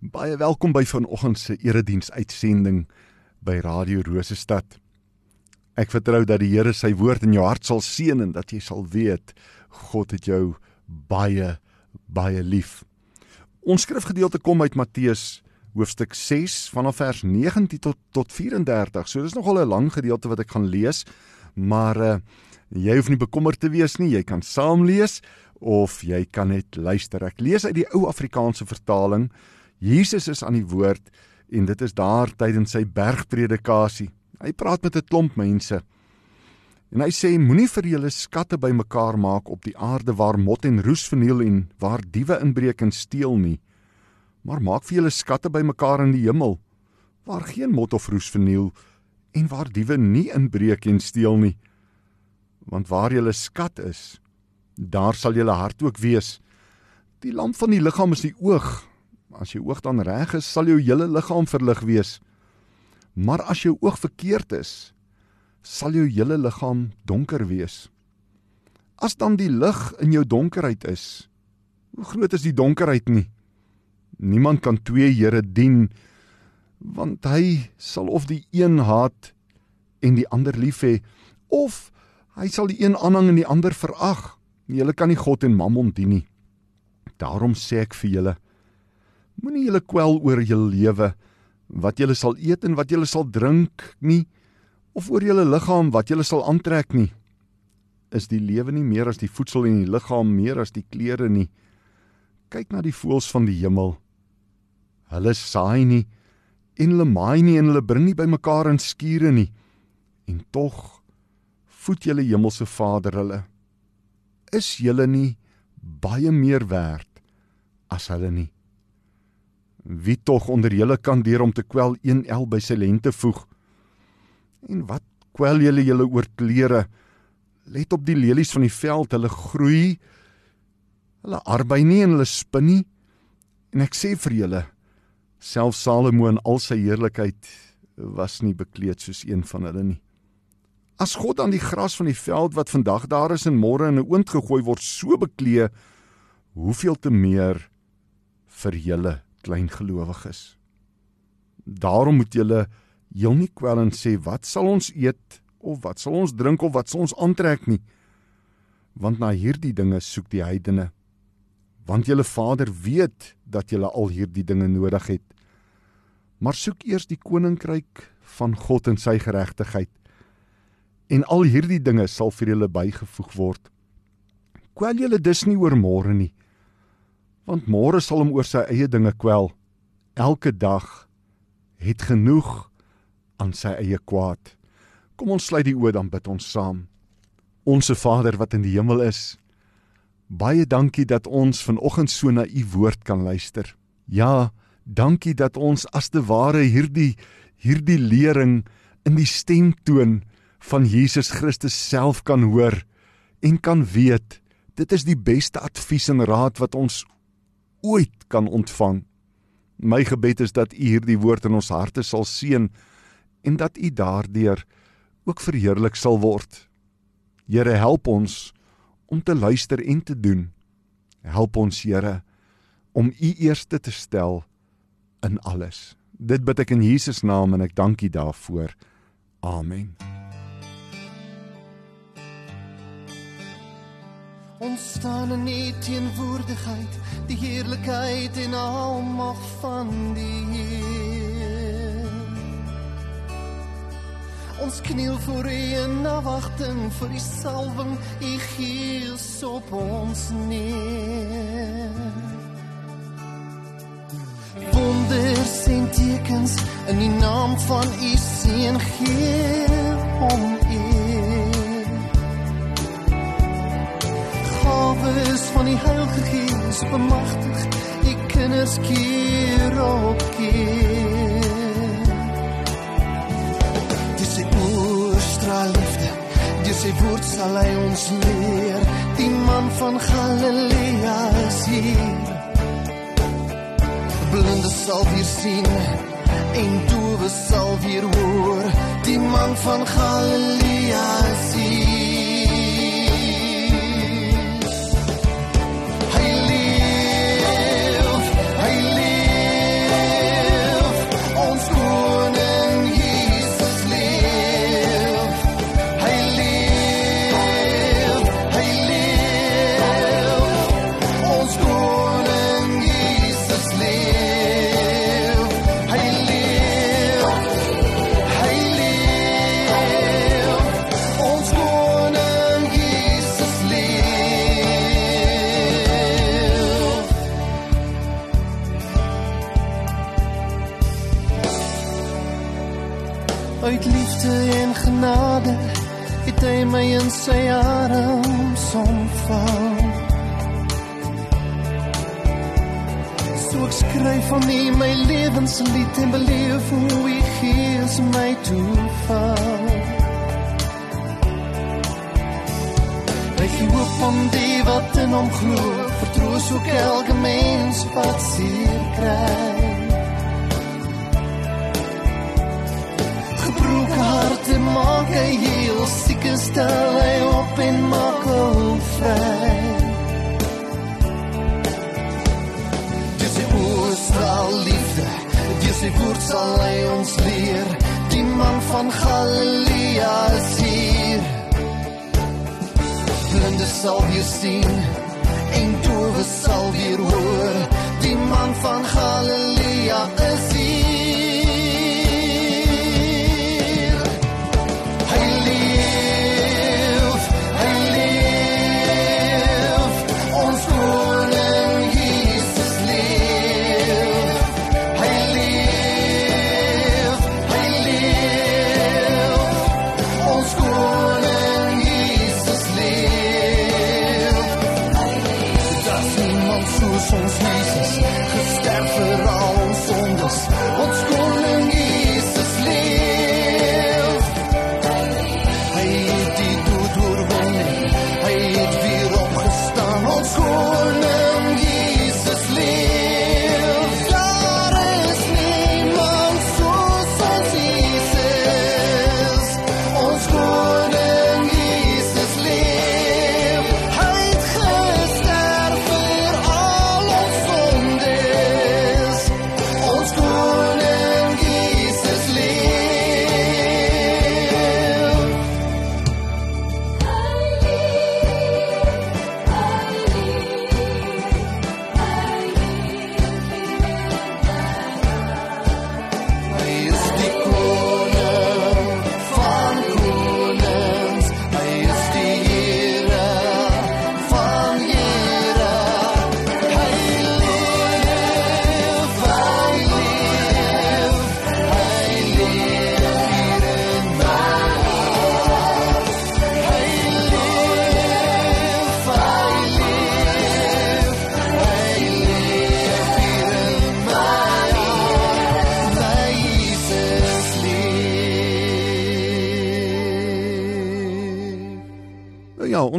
Baie welkom by vanoggend se erediens uitsending by Radio Rosestad. Ek vertrou dat die Here sy woord in jou hart sal seën en dat jy sal weet God het jou baie baie lief. Ons skrifgedeelte kom uit Matteus hoofstuk 6 vanaf vers 19 tot tot 34. So dis nogal 'n lang gedeelte wat ek gaan lees, maar uh, jy hoef nie bekommerd te wees nie. Jy kan saam lees of jy kan net luister. Ek lees uit die ou Afrikaanse vertaling. Jesus is aan die woord en dit is daar tydens sy bergpredikasie. Hy praat met 'n klomp mense. En hy sê moenie vir julle skatte bymekaar maak op die aarde waar mot en roes verniel en waar diewe inbreek en steel nie. Maar maak vir julle skatte bymekaar in die hemel waar geen mot of roes verniel en waar diewe nie inbreek en steel nie. Want waar julle skat is, daar sal julle hart ook wees. Die lamp van die liggaam is die oog. As jou oog dan reg is, sal jou hele liggaam verlig wees. Maar as jou oog verkeerd is, sal jou hele liggaam donker wees. As dan die lig in jou donkerheid is, hoe groot is die donkerheid nie? Niemand kan twee here dien want hy sal of die een haat en die ander lief hê of hy sal die een aanhang en die ander verag. Julle kan nie God en Mammon dien nie. Daarom sê ek vir julle, Moenie julle kwel oor julle lewe wat julle sal eet en wat julle sal drink nie of oor julle liggaam wat julle sal aantrek nie. Is die lewe nie meer as die voedsel en die liggaam meer as die klere nie? Kyk na die voëls van die hemel. Hulle saai nie en hulle maai nie en hulle bring nie bymekaar in skure nie. En tog voed julle hemelse Vader hulle. Is julle nie baie meer werd as hulle nie? Wie tog onder julle kan deur om te kwel een el by sy lente voeg? En wat kwel julle julle oor klere? Let op die lelies van die veld, hulle groei. Hulle arbei nie en hulle spin nie. En ek sê vir julle, self Salomo in al sy heerlikheid was nie bekleed soos een van hulle nie. As God dan die gras van die veld wat vandag daar is en môre in 'n oond gegooi word so beklee, hoeveel te meer vir julle klein gelowiges. Daarom moet julle heel nie kwel en sê wat sal ons eet of wat sal ons drink of wat sal ons aantrek nie. Want na hierdie dinge soek die heidene. Want julle Vader weet dat julle al hierdie dinge nodig het. Maar soek eers die koninkryk van God en sy geregtigheid en al hierdie dinge sal vir julle bygevoeg word. Kwel julle dus nie oor môre nie want môre sal hom oor sy eie dinge kwel. Elke dag het genoeg aan sy eie kwaad. Kom ons sluit die oë dan bid ons saam. Onse Vader wat in die hemel is, baie dankie dat ons vanoggend so na u woord kan luister. Ja, dankie dat ons as te ware hierdie hierdie lering in die stemtoon van Jesus Christus self kan hoor en kan weet dit is die beste advies en raad wat ons ooit kan ontvang. My gebed is dat U hierdie woord in ons harte sal seën en dat U daardeur ook verheerlik sal word. Here, help ons om te luister en te doen. Help ons, Here, om U eerste te stel in alles. Dit bid ek in Jesus naam en ek dank U daarvoor. Amen. Ons staan in die teenwoordigheid, die heerlikheid en almag van die Heer. Ons kniel voor U in afwagting vir die salwing U gees op ons neer. Wonders en tekens in die naam van U seun gee om eer. Gawes van die Heilige Gees bemagtig U kinders keer op keer. extra liefde. Deur sy woord sal hy ons leer. Die man van Galilea is hier. Blinde sal weer sien en doewe sal weer hoor. Die man van Galilea is hier. Lewenslied en beleef hoe u gees my toeval. Ek hoop om die wat in hom glo, vertroos ook elke mens wat seer kry. Gebroke harte maak hy heel siek stel hy op en maak hom vry. Sal hy ons leer. Die man van Galilea is hier. Blinde sal weer sien en doewe sal weer hoor. Die man van Galilea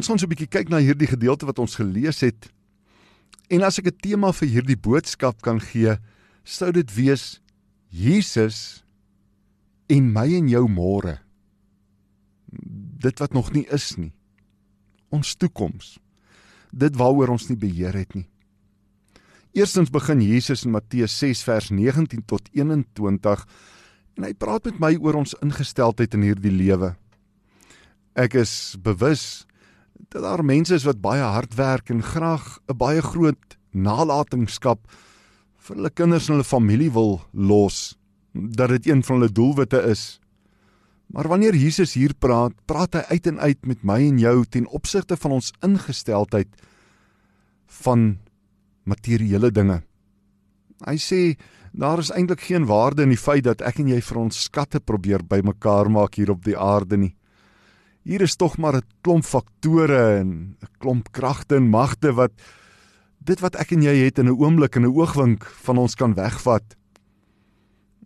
ons gaan so 'n bietjie kyk na hierdie gedeelte wat ons gelees het. En as ek 'n tema vir hierdie boodskap kan gee, sou dit wees Jesus en my en jou môre. Dit wat nog nie is nie. Ons toekoms. Dit waaroor ons nie beheer het nie. Eerstens begin Jesus in Matteus 6 vers 19 tot 21 en hy praat met my oor ons ingesteldheid in hierdie lewe. Ek is bewus dat daar mense is wat baie hard werk en graag 'n baie groot nalatenskap vir hulle kinders en hulle familie wil los dat dit een van hulle doelwitte is Maar wanneer Jesus hier praat, praat hy uit en uit met my en jou ten opsigte van ons ingesteldheid van materiële dinge. Hy sê daar is eintlik geen waarde in die feit dat ek en jy vir ons skatte probeer bymekaar maak hier op die aarde nie. Hier is tog maar 'n klomp faktore en 'n klomp kragte en magte wat dit wat ek en jy het in 'n oomblik en 'n oogwink van ons kan wegvat.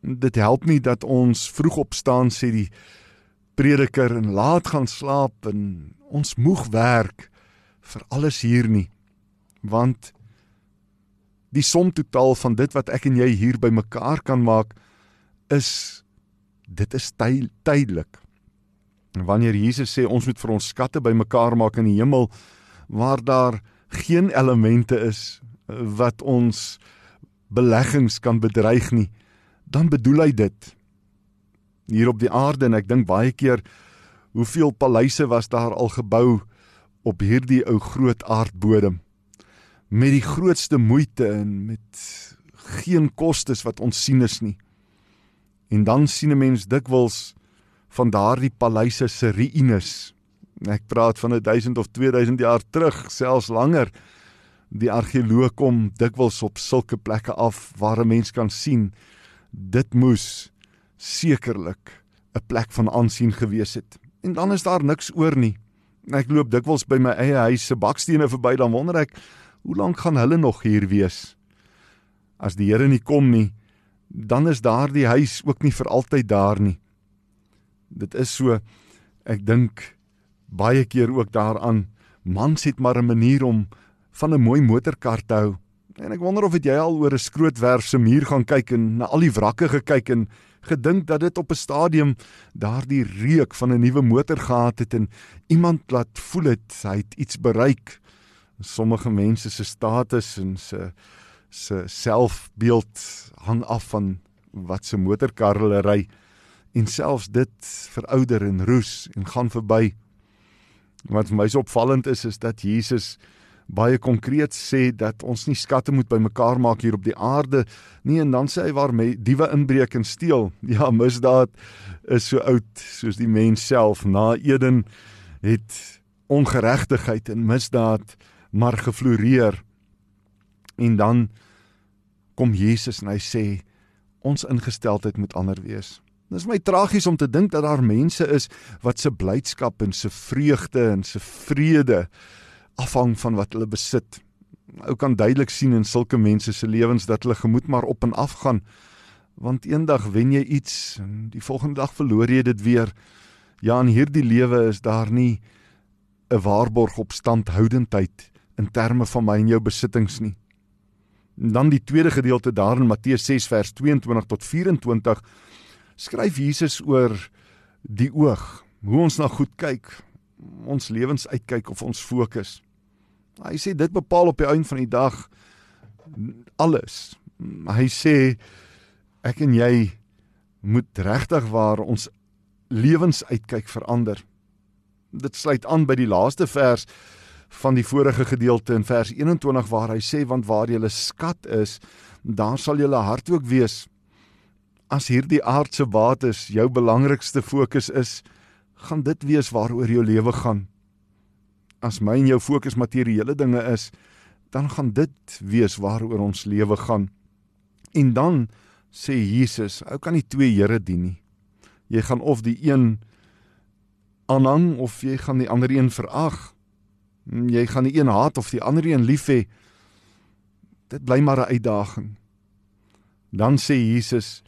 Dit help nie dat ons vroeg opstaan sê die prediker en laat gaan slaap en ons moeg werk vir alles hier nie. Want die som totaal van dit wat ek en jy hier bymekaar kan maak is dit is tydelik. Wanneer Jesus sê ons moet vir ons skatte bymekaar maak in die hemel waar daar geen elemente is eh, wat ons beleggings kan bedreig nie, dan bedoel hy dit. Hier op die aarde en ek dink baie keer hoeveel paleise was daar al gebou op hierdie ou groot aardbodem met die grootste moeite en met geen kostes wat ons sien is nie. En dan sien 'n mens dikwels van daardie paleise se ruïnes Ek praat van 1000 of 2000 jaar terug, selfs langer. Die argeoloog kom dikwels op sulke plekke af waar 'n mens kan sien dit moes sekerlik 'n plek van aansien gewees het. En dan is daar niks oor nie. Ek loop dikwels by my eie huis se bakstene verby dan wonder ek hoe lank gaan hulle nog hier wees? As die Here nie kom nie, dan is daardie huis ook nie vir altyd daar nie. Dit is so ek dink baie keer ook daaraan mans het maar 'n manier om van 'n mooi motorkar te hou. En ek wonder of het jy al oor 'n skrootwerf se muur gaan kyk en na al die wrakke gekyk en gedink dat dit op 'n stadium daardie reuk van 'n nuwe motor gehad het en iemand laat voel het hy het iets bereik. Sommige mense se status en se se selfbeeld hang af van wat se motorkar hulle ry en selfs dit verouder en roes en gaan verby. Wat vir my so opvallend is is dat Jesus baie konkreet sê dat ons nie skatte moet bymekaar maak hier op die aarde nie en dan sê hy waar diewe inbreek en steel. Ja, misdaad is so oud soos die mens self. Na Eden het ongeregtigheid en misdaad maar gefloreer. En dan kom Jesus en hy sê ons ingesteldheid moet ander wees. Dit is my tragies om te dink dat daar mense is wat se blydskap en se vreugde en se vrede afhang van wat hulle besit. Ou kan duidelik sien in sulke mense se lewens dat hulle gemoed maar op en af gaan. Want eendag wen jy iets en die volgende dag verloor jy dit weer. Ja, in hierdie lewe is daar nie 'n waarborg op standhoudendheid in terme van my en jou besittings nie. En dan die tweede gedeelte daar in Matteus 6 vers 22 tot 24 skryf Jesus oor die oog, hoe ons na goed kyk, ons lewens uitkyk of ons fokus. Hy sê dit bepaal op die einde van die dag alles. Hy sê ek en jy moet regtig waar ons lewens uitkyk verander. Dit sluit aan by die laaste vers van die vorige gedeelte in vers 21 waar hy sê want waar 'n skat is, daar sal jou hart ook wees as hierdie aardse bates jou belangrikste fokus is, gaan dit wees waaroor jou lewe gaan. As my en jou fokus materiële dinge is, dan gaan dit wees waaroor ons lewe gaan. En dan sê Jesus, ou kan nie twee Here dien nie. Jy gaan of die een aanhang of jy gaan die ander een verag. Jy gaan die een haat of die ander een lief hê. Dit bly maar 'n uitdaging. Dan sê Jesus,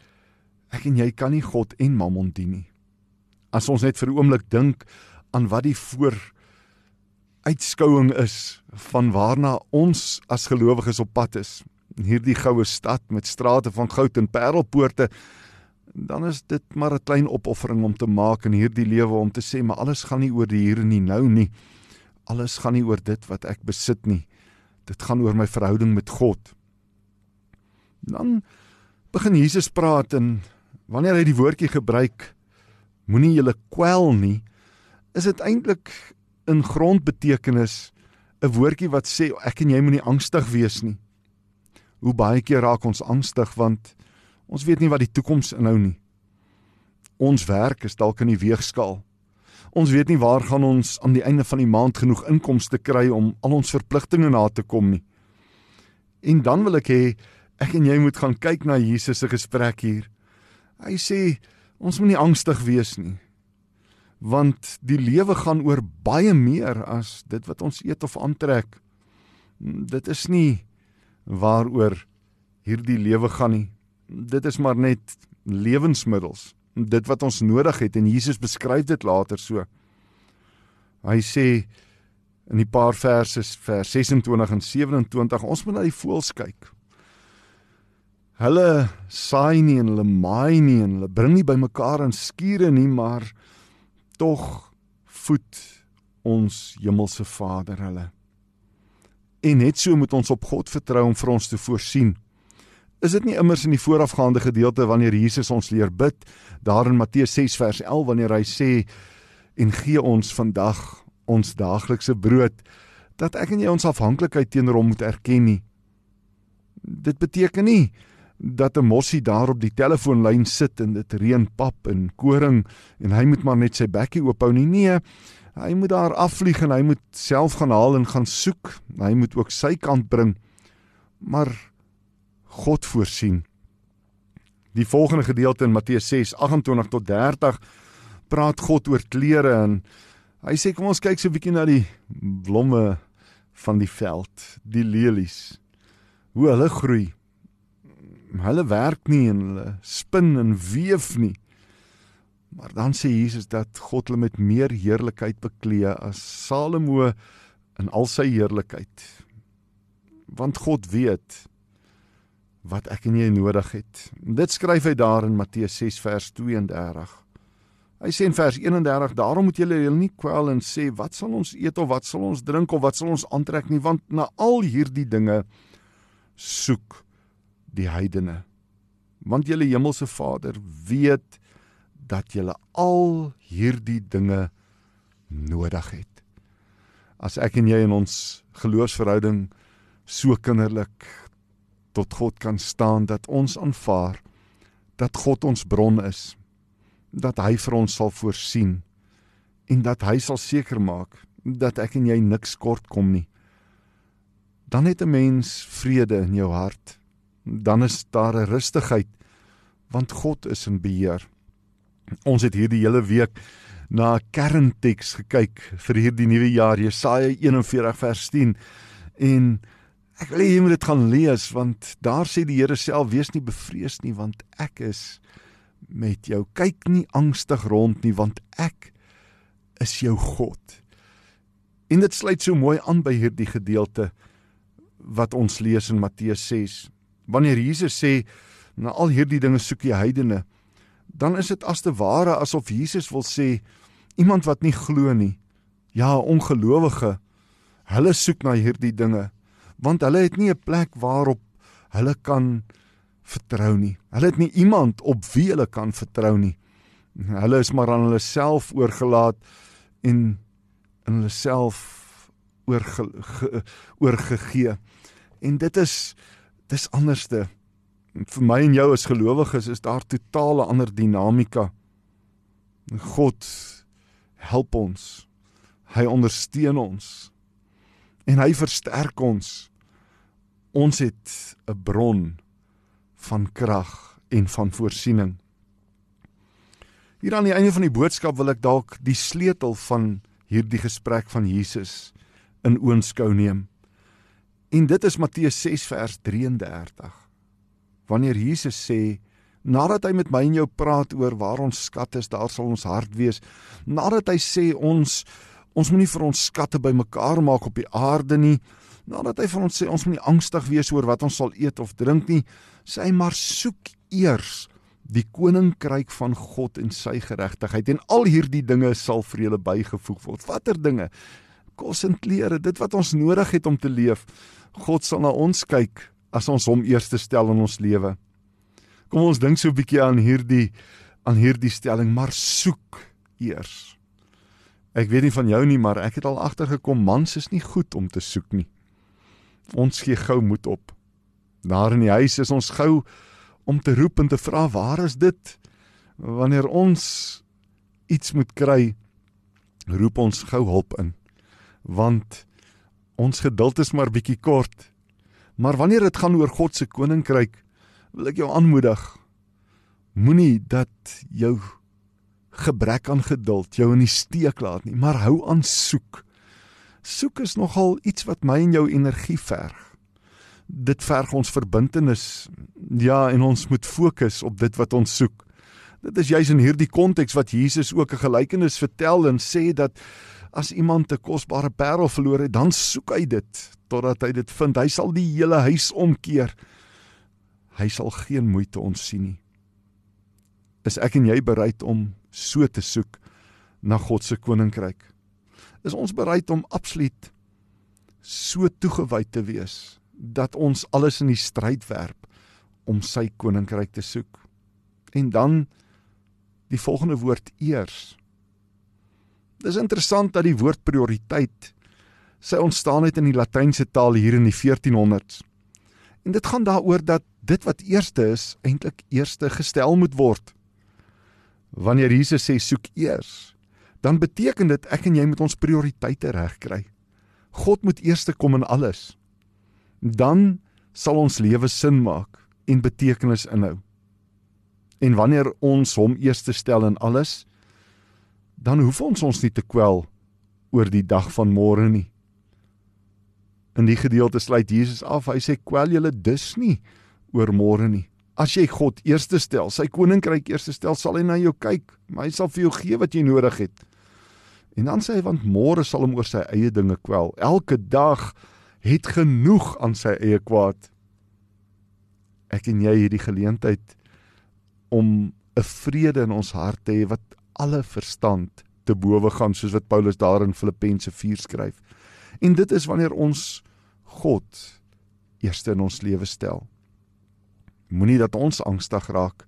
Ek en jy kan nie God en Mammon dien nie. As ons net vir 'n oomblik dink aan wat die voor uitskouing is van waarna ons as gelowiges op pad is, hierdie goue stad met strate van goud en parelpoorte, dan is dit maar 'n klein opoffering om te maak in hierdie lewe om te sê maar alles gaan nie oor die hier en die nou nie. Alles gaan nie oor dit wat ek besit nie. Dit gaan oor my verhouding met God. Dan begin Jesus praat en wanneer hy die woordjie gebruik moenie julle kwel nie is dit eintlik in grondbetekenis 'n woordjie wat sê ek en jy moenie angstig wees nie hoe baie keer raak ons angstig want ons weet nie wat die toekoms inhou nie Ons werk is dalk in die weegskaal. Ons weet nie waar gaan ons aan die einde van die maand genoeg inkomste kry om al ons verpligtinge na te kom nie. En dan wil ek hê ek en jy moet gaan kyk na Jesus se gesprek hier. Hy sê ons moet nie angstig wees nie. Want die lewe gaan oor baie meer as dit wat ons eet of aantrek. Dit is nie waaroor hierdie lewe gaan nie. Dit is maar net lewensmiddels dit wat ons nodig het en Jesus beskryf dit later so. Hy sê in die paar verse vers 26 en 27 ons moet na die voëls kyk. Hulle saai nie en hulle maai nie en hulle bring nie bymekaar in skure nie, maar tog voed ons hemelse Vader hulle. En net so moet ons op God vertrou om vir ons te voorsien. Is dit nie immers in die voorafgaande gedeelte wanneer Jesus ons leer bid, daar in Matteus 6 vers 11 wanneer hy sê en gee ons vandag ons daaglikse brood dat ek en jy ons afhanklikheid teenoor hom moet erken nie. Dit beteken nie dat 'n mossie daar op die telefoonlyn sit en dit reën pap en koring en hy moet maar net sy bekkie oophou nie. Nee, hy moet daar afvlieg en hy moet self gaan haal en gaan soek. Hy moet ook sy kant bring. Maar God voorsien. Die volgende gedeelte in Matteus 6:28 tot 30 praat God oor klere en hy sê kom ons kyk so 'n bietjie na die blomme van die veld, die lelies. Hoe hulle groei. Hulle werk nie en hulle spin en weef nie. Maar dan sê Jesus dat God hulle met meer heerlikheid beklee as Salomo in al sy heerlikheid. Want God weet wat ek en jy nodig het. Dit skryf hy daar in Matteus 6 vers 32. Hy sê in vers 31: "Daarom moet julle julle nie kwel en sê wat sal ons eet of wat sal ons drink of wat sal ons aantrek nie, want na al hierdie dinge soek die heidene. Want julle hemelse Vader weet dat julle al hierdie dinge nodig het." As ek en jy in ons geloofsverhouding so kinderlik tot God kan staan dat ons aanvaar dat God ons bron is dat hy vir ons sal voorsien en dat hy sal seker maak dat ek en jy niks kort kom nie dan het 'n mens vrede in jou hart dan is daar 'n rustigheid want God is in beheer ons het hierdie hele week na 'n kernteks gekyk vir hierdie nuwe jaar Jesaja 41 vers 10 en Ek wil hê jy moet dit gaan lees want daar sê die Here self wees nie bevrees nie want ek is met jou. Kyk nie angstig rond nie want ek is jou God. En dit sluit so mooi aan by hierdie gedeelte wat ons lees in Matteus 6. Wanneer Jesus sê na al hierdie dinge soek jy heidene, dan is dit as te ware asof Jesus wil sê iemand wat nie glo nie. Ja, ongelowige. Hulle soek na hierdie dinge want hulle het nie 'n plek waarop hulle kan vertrou nie. Hulle het nie iemand op wie hulle kan vertrou nie. Hulle is maar aan hulle self oorgelaat en in hulle self oorge, ge, oorgegee. En dit is dis anderste. Vir my en jou as gelowiges is daar totale ander dinamika. God help ons. Hy ondersteun ons en hy versterk ons. Ons het 'n bron van krag en van voorsiening. Hier aan die einde van die boodskap wil ek dalk die sleutel van hierdie gesprek van Jesus in oënskou neem. En dit is Matteus 6 vers 33. Wanneer Jesus sê nadat hy met my en jou praat oor waar ons skat is, daar sal ons hart wees. Nadat hy sê ons Ons moenie vir ons skatte bymekaar maak op die aarde nie. Nadat hy vir ons sê ons moenie angstig wees oor wat ons sal eet of drink nie, sê hy maar soek eers die koninkryk van God en sy geregtigheid en al hierdie dinge sal vir julle bygevoeg word. Watter dinge? Kos en klere, dit wat ons nodig het om te leef. God sal na ons kyk as ons hom eerste stel in ons lewe. Kom ons dink so 'n bietjie aan hierdie aan hierdie stelling, maar soek eers Ek weet nie van jou nie, maar ek het al agtergekom mans is nie goed om te soek nie. Ons gee gou moed op. Daar in die huis is ons gou om te roep en te vra waar is dit? Wanneer ons iets moet kry, roep ons gou hulp in. Want ons geduld is maar bietjie kort. Maar wanneer dit gaan oor God se koninkryk, wil ek jou aanmoedig. Moenie dat jou gebrek aan geduld jou in die steek laat nie, maar hou aan soek. Soek is nogal iets wat my en jou energie verg. Dit verg ons verbintenis. Ja, en ons moet fokus op dit wat ons soek. Dit is juis in hierdie konteks wat Jesus ook 'n gelykenis vertel en sê dat as iemand 'n kosbare parel verloor het, dan soek hy dit totdat hy dit vind. Hy sal die hele huis omkeer. Hy sal geen moeite ontsien nie. Is ek en jy bereid om so te soek na God se koninkryk? Is ons bereid om absoluut so toegewy te wees dat ons alles in die stryd werp om sy koninkryk te soek? En dan die volgende woord eers. Dis interessant dat die woord prioriteit sy ontstaan het in die latynse taal hier in die 1400s. En dit gaan daaroor dat dit wat eerste is eintlik eerste gestel moet word. Wanneer Jesus sê soek eers, dan beteken dit ek en jy moet ons prioriteite regkry. God moet eerste kom in alles. Dan sal ons lewe sin maak en betekenis inhou. En wanneer ons hom eerste stel in alles, dan hoef ons ons nie te kwel oor die dag van môre nie. In die gedeelte sluit Jesus af. Hy sê kwel julle dus nie oor môre nie. As jy God eerste stel, sy koninkryk eerste stel, sal hy na jou kyk, maar hy sal vir jou gee wat jy nodig het. En dan sê hy want môre sal hom oor sy eie dinge kwel. Elke dag het genoeg aan sy eie kwaad. Ek en jy hierdie geleentheid om 'n vrede in ons hart te hê wat alle verstand te bowe gaan soos wat Paulus daar in Filippense 4 skryf. En dit is wanneer ons God eerste in ons lewe stel. Moenie dat ons angstig raak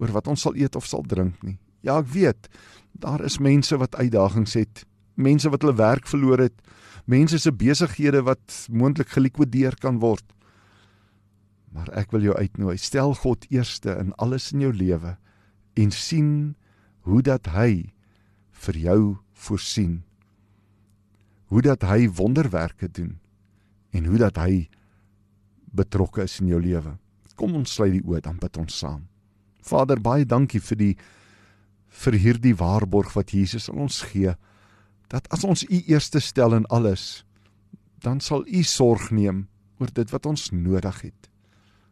oor wat ons sal eet of sal drink nie. Ja, ek weet, daar is mense wat uitdagings het, mense wat hulle werk verloor het, mense se besighede wat moontlik gelikwideer kan word. Maar ek wil jou uitnooi, stel God eerste in alles in jou lewe en sien hoe dat hy vir jou voorsien. Hoe dat hy wonderwerke doen en hoe dat hy betrokke is in jou lewe. Kom ons sluit die oë dan bid ons saam. Vader, baie dankie vir die vir hierdie waarborg wat Jesus aan ons gee dat as ons U eerste stel in alles, dan sal U sorg neem oor dit wat ons nodig het.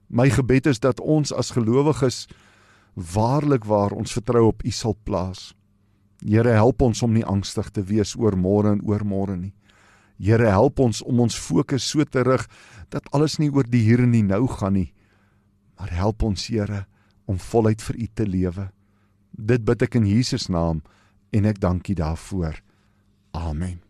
My gebed is dat ons as gelowiges waarlik waar ons vertrou op U sal plaas. Here help ons om nie angstig te wees oor môre en oor môre nie. Here help ons om ons fokus so te rig dat alles nie oor die hier en die nou gaan nie. Maar help ons Here om voluit vir U te lewe. Dit bid ek in Jesus naam en ek dank U daarvoor. Amen.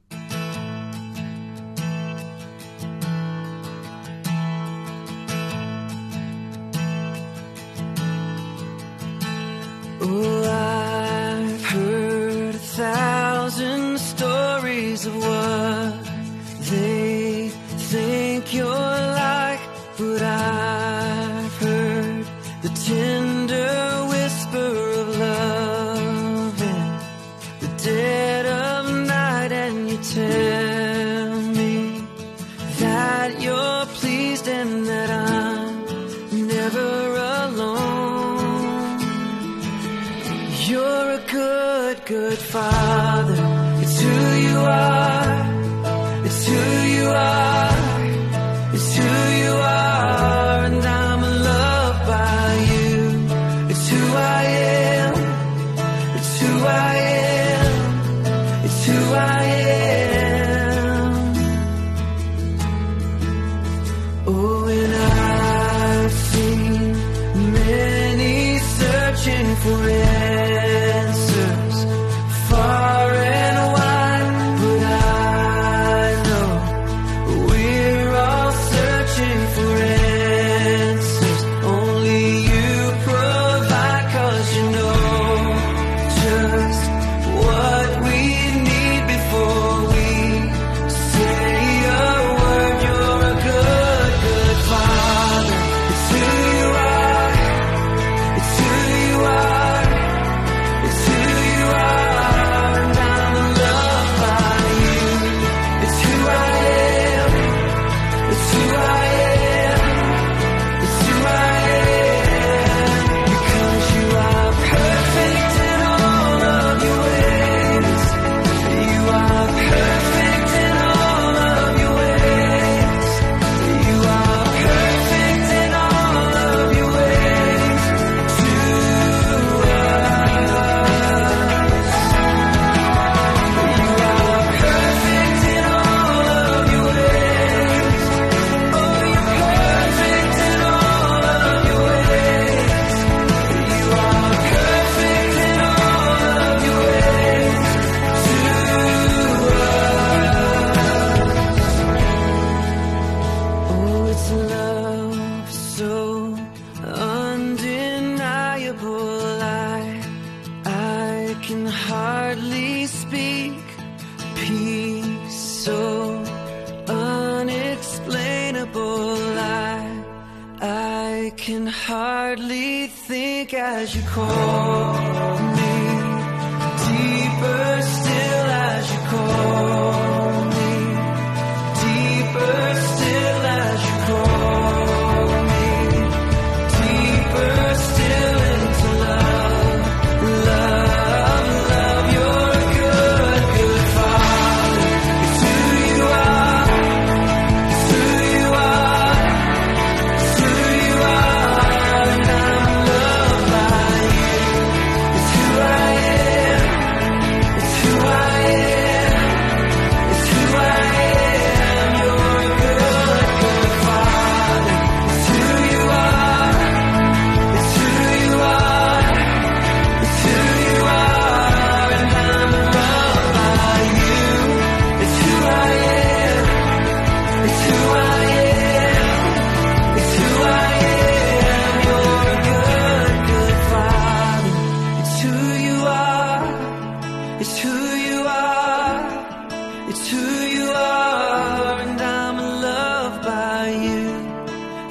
Oh, I've heard a thousand stories of what they think you're like, but I've heard the tender whisper of love in the dead of night, and you tell me that you're pleased and that I'm good, father. It's who you are. It's who you are.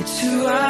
to us.